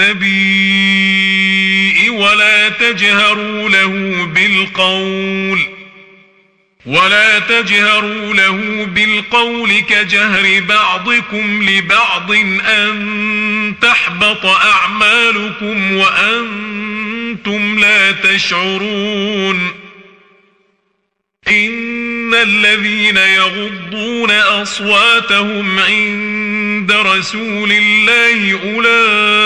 النبي ولا تجهروا له بالقول ولا تجهروا له بالقول كجهر بعضكم لبعض أن تحبط أعمالكم وأنتم لا تشعرون إن الذين يغضون أصواتهم عند رسول الله أولئك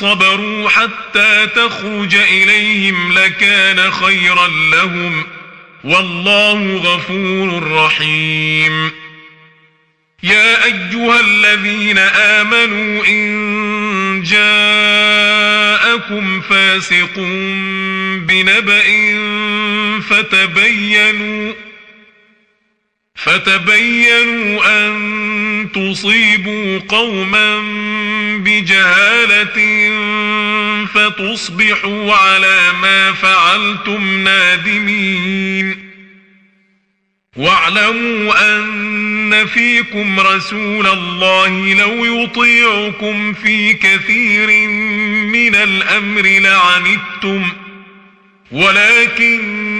صبروا حتى تخرج إليهم لكان خيرا لهم والله غفور رحيم. يا أيها الذين آمنوا إن جاءكم فاسق بنبأ فتبينوا فتبينوا أن تصيبوا قوما بجهالة فتصبحوا على ما فعلتم نادمين. واعلموا أن فيكم رسول الله لو يطيعكم في كثير من الأمر لعنتم. ولكن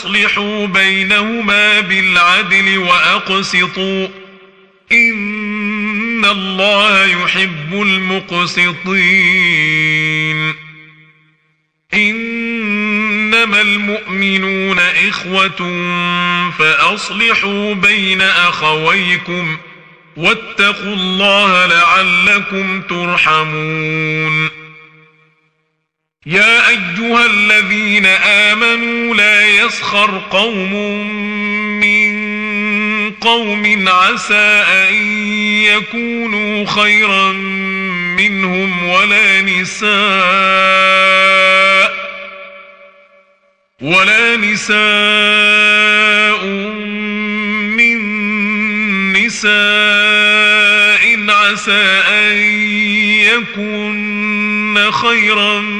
فأصلحوا بينهما بالعدل وأقسطوا إن الله يحب المقسطين إنما المؤمنون إخوة فأصلحوا بين أخويكم واتقوا الله لعلكم ترحمون يا أيها الذين آمنوا لا يسخر قوم من قوم عسى أن يكونوا خيرا منهم ولا نساء ولا نساء من نساء عسى أن يكن خيرا منهن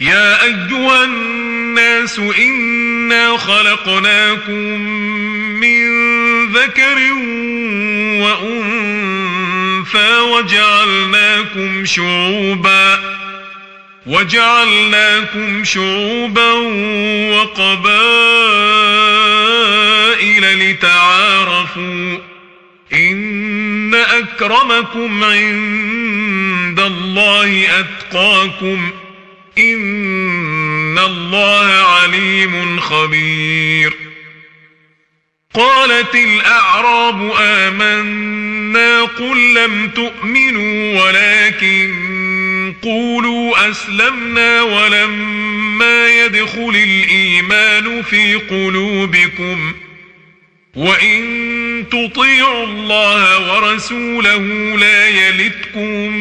يا أيها الناس إنا خلقناكم من ذكر وأنثى وجعلناكم شعوبا وجعلناكم شعوبا وقبائل لتعارفوا إن أكرمكم عند الله أتقاكم. إن الله عليم خبير قالت الأعراب آمنا قل لم تؤمنوا ولكن قولوا أسلمنا ولما يدخل الإيمان في قلوبكم وإن تطيعوا الله ورسوله لا يلتكم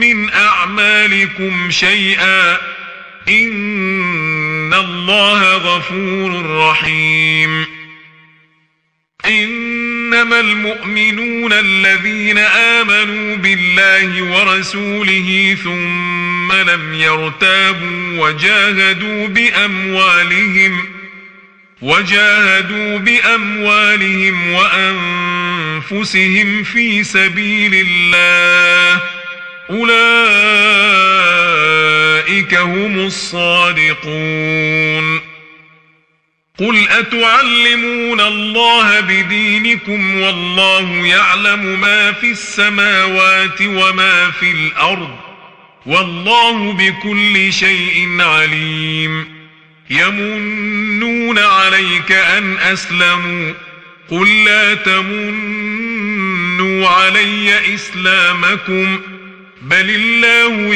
من أعمالكم شيئا إن الله غفور رحيم إنما المؤمنون الذين آمنوا بالله ورسوله ثم لم يرتابوا وجاهدوا بأموالهم وجاهدوا بأموالهم وأنفسهم في سبيل الله أولئك هم الصادقون. قل أتعلمون الله بدينكم والله يعلم ما في السماوات وما في الأرض والله بكل شيء عليم. يمنون عليك أن أسلموا. قل لا تمنوا علي إسلامكم. بل الله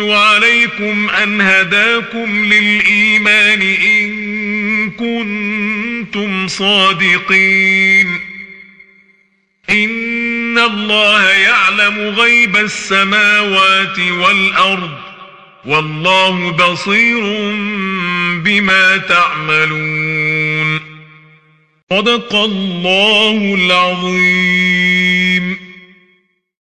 يمن عليكم أن هداكم للإيمان إن كنتم صادقين. إن الله يعلم غيب السماوات والأرض والله بصير بما تعملون. صدق الله العظيم.